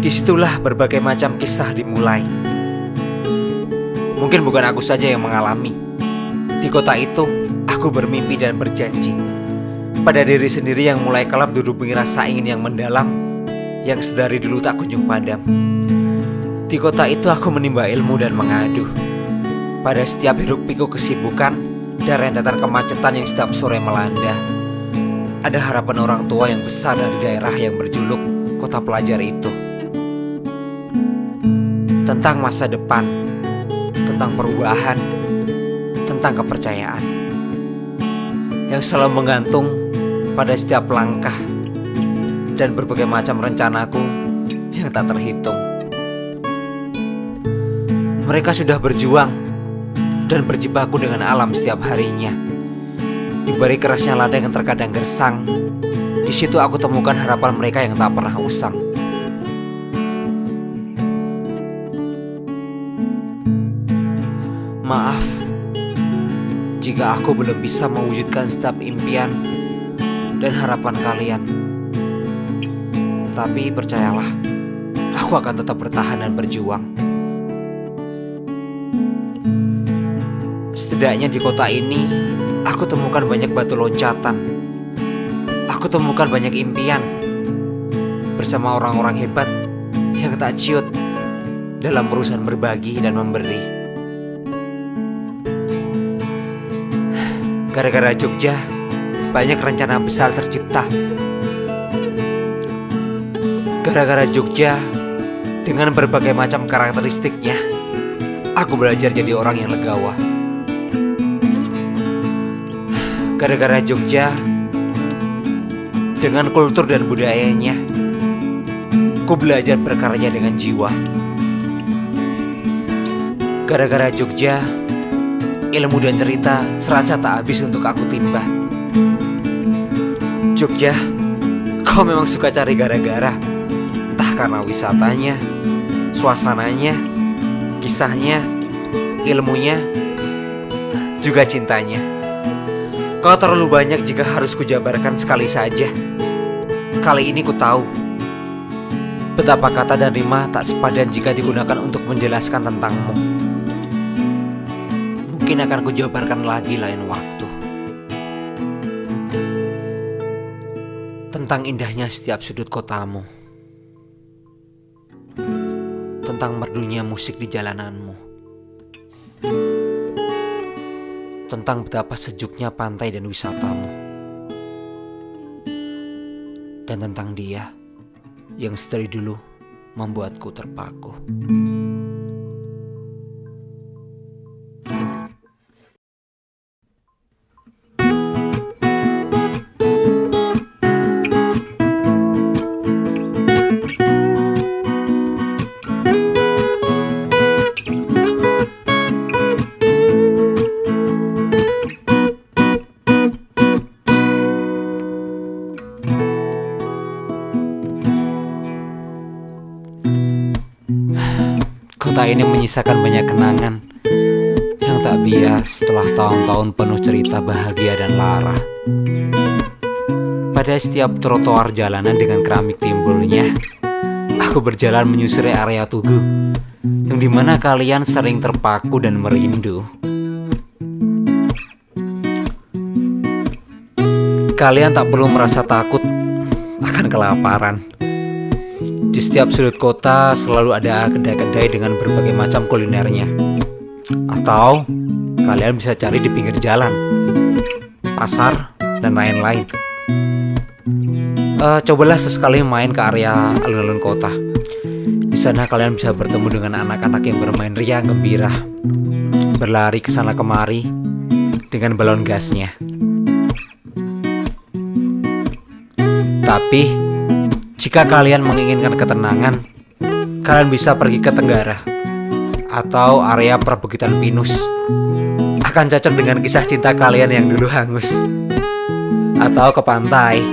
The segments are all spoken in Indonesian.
Di situlah berbagai macam kisah dimulai. Mungkin bukan aku saja yang mengalami. Di kota itu, aku bermimpi dan berjanji pada diri sendiri yang mulai kelap duduk rasa ingin yang mendalam yang sedari dulu tak kunjung padam. Di kota itu aku menimba ilmu dan mengadu. Pada setiap hiruk pikuk kesibukan dan rentetan kemacetan yang setiap sore melanda. Ada harapan orang tua yang besar dari daerah yang berjuluk kota pelajar itu. Tentang masa depan, tentang perubahan, tentang kepercayaan. Yang selalu menggantung pada setiap langkah dan berbagai macam rencanaku yang tak terhitung. Mereka sudah berjuang dan berjibaku dengan alam setiap harinya. Di balik kerasnya ladang yang terkadang gersang, di situ aku temukan harapan mereka yang tak pernah usang. Maaf jika aku belum bisa mewujudkan setiap impian dan harapan kalian. Tapi percayalah, aku akan tetap bertahan dan berjuang. Setidaknya di kota ini, aku temukan banyak batu loncatan. Aku temukan banyak impian bersama orang-orang hebat yang tak ciut dalam urusan berbagi dan memberi. Gara-gara Jogja, banyak rencana besar tercipta. Gara-gara Jogja, dengan berbagai macam karakteristiknya, aku belajar jadi orang yang legawa. Gara-gara Jogja Dengan kultur dan budayanya Ku belajar berkarya dengan jiwa Gara-gara Jogja Ilmu dan cerita serasa tak habis untuk aku timba Jogja Kau memang suka cari gara-gara Entah karena wisatanya Suasananya Kisahnya Ilmunya Juga cintanya Kau terlalu banyak jika harus kujabarkan sekali saja. Kali ini ku tahu betapa kata dan rima tak sepadan jika digunakan untuk menjelaskan tentangmu. Mungkin akan kujabarkan lagi lain waktu. Tentang indahnya setiap sudut kotamu. Tentang merdunya musik di jalananmu tentang betapa sejuknya pantai dan wisatamu, dan tentang dia yang sedari dulu membuatku terpaku. Kota ini menyisakan banyak kenangan yang tak bias setelah tahun-tahun penuh cerita bahagia dan lara. Pada setiap trotoar jalanan dengan keramik timbulnya, aku berjalan menyusuri area Tugu, yang di mana kalian sering terpaku dan merindu. Kalian tak perlu merasa takut akan kelaparan. Di setiap sudut kota selalu ada kedai-kedai dengan berbagai macam kulinernya. Atau kalian bisa cari di pinggir jalan, pasar, dan lain-lain. Uh, cobalah sesekali main ke area alun-alun kota. Di sana kalian bisa bertemu dengan anak-anak yang bermain riang gembira, berlari ke sana kemari dengan balon gasnya. Tapi jika kalian menginginkan ketenangan, kalian bisa pergi ke Tenggara atau area perbukitan pinus. Akan cocok dengan kisah cinta kalian yang dulu hangus. Atau ke pantai.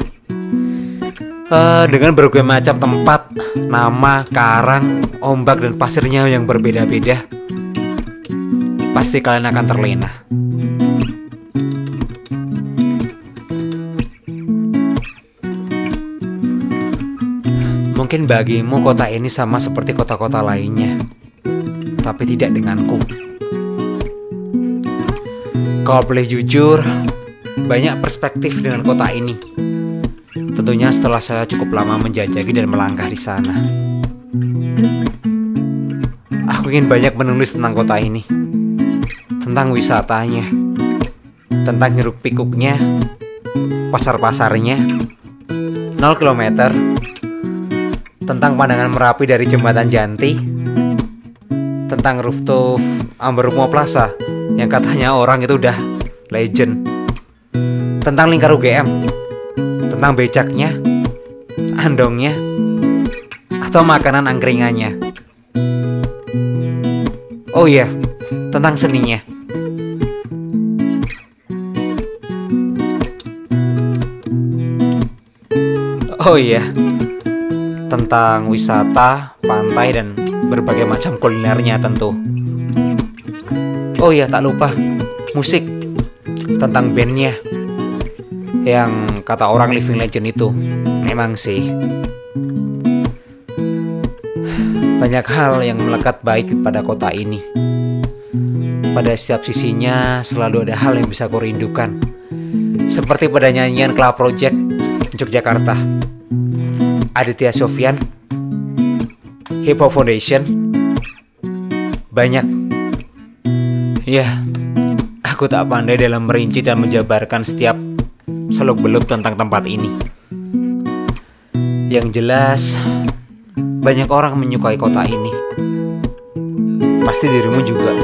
Uh, dengan berbagai macam tempat, nama, karang, ombak dan pasirnya yang berbeda-beda. Pasti kalian akan terlena. Mungkin bagimu kota ini sama seperti kota-kota lainnya, tapi tidak denganku. Kalau boleh jujur, banyak perspektif dengan kota ini. Tentunya setelah saya cukup lama menjajaki dan melangkah di sana. Aku ingin banyak menulis tentang kota ini, tentang wisatanya, tentang hiruk pikuknya, pasar-pasarnya, 0 km, tentang pandangan Merapi dari jembatan Janti, tentang rooftop Ambermo Plaza yang katanya orang itu udah legend, tentang lingkar UGM, tentang becaknya, andongnya, atau makanan angkringannya. Oh iya, tentang seninya. Oh iya, tentang wisata, pantai, dan berbagai macam kulinernya tentu. Oh iya, tak lupa musik tentang bandnya yang kata orang living legend itu. Memang sih banyak hal yang melekat baik pada kota ini. Pada setiap sisinya selalu ada hal yang bisa kurindukan. Seperti pada nyanyian Club Project Yogyakarta. Aditya Sofyan, Hip Hop Foundation, banyak. Ya, aku tak pandai dalam merinci dan menjabarkan setiap seluk-beluk tentang tempat ini. Yang jelas, banyak orang menyukai kota ini. Pasti dirimu juga.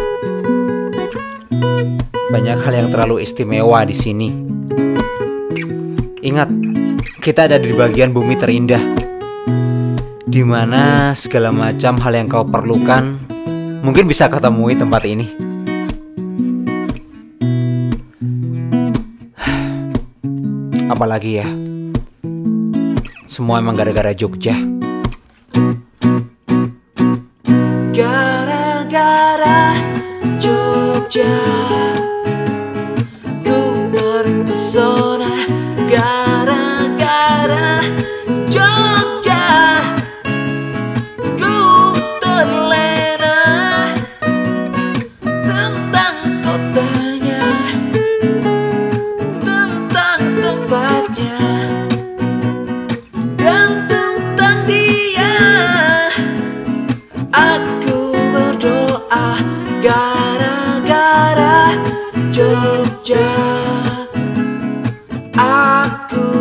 Banyak hal yang terlalu istimewa di sini. Ingat, kita ada di bagian bumi terindah di mana segala macam hal yang kau perlukan mungkin bisa ketemui tempat ini. Apalagi ya, semua emang gara-gara Jogja. Gara-gara Jogja Aku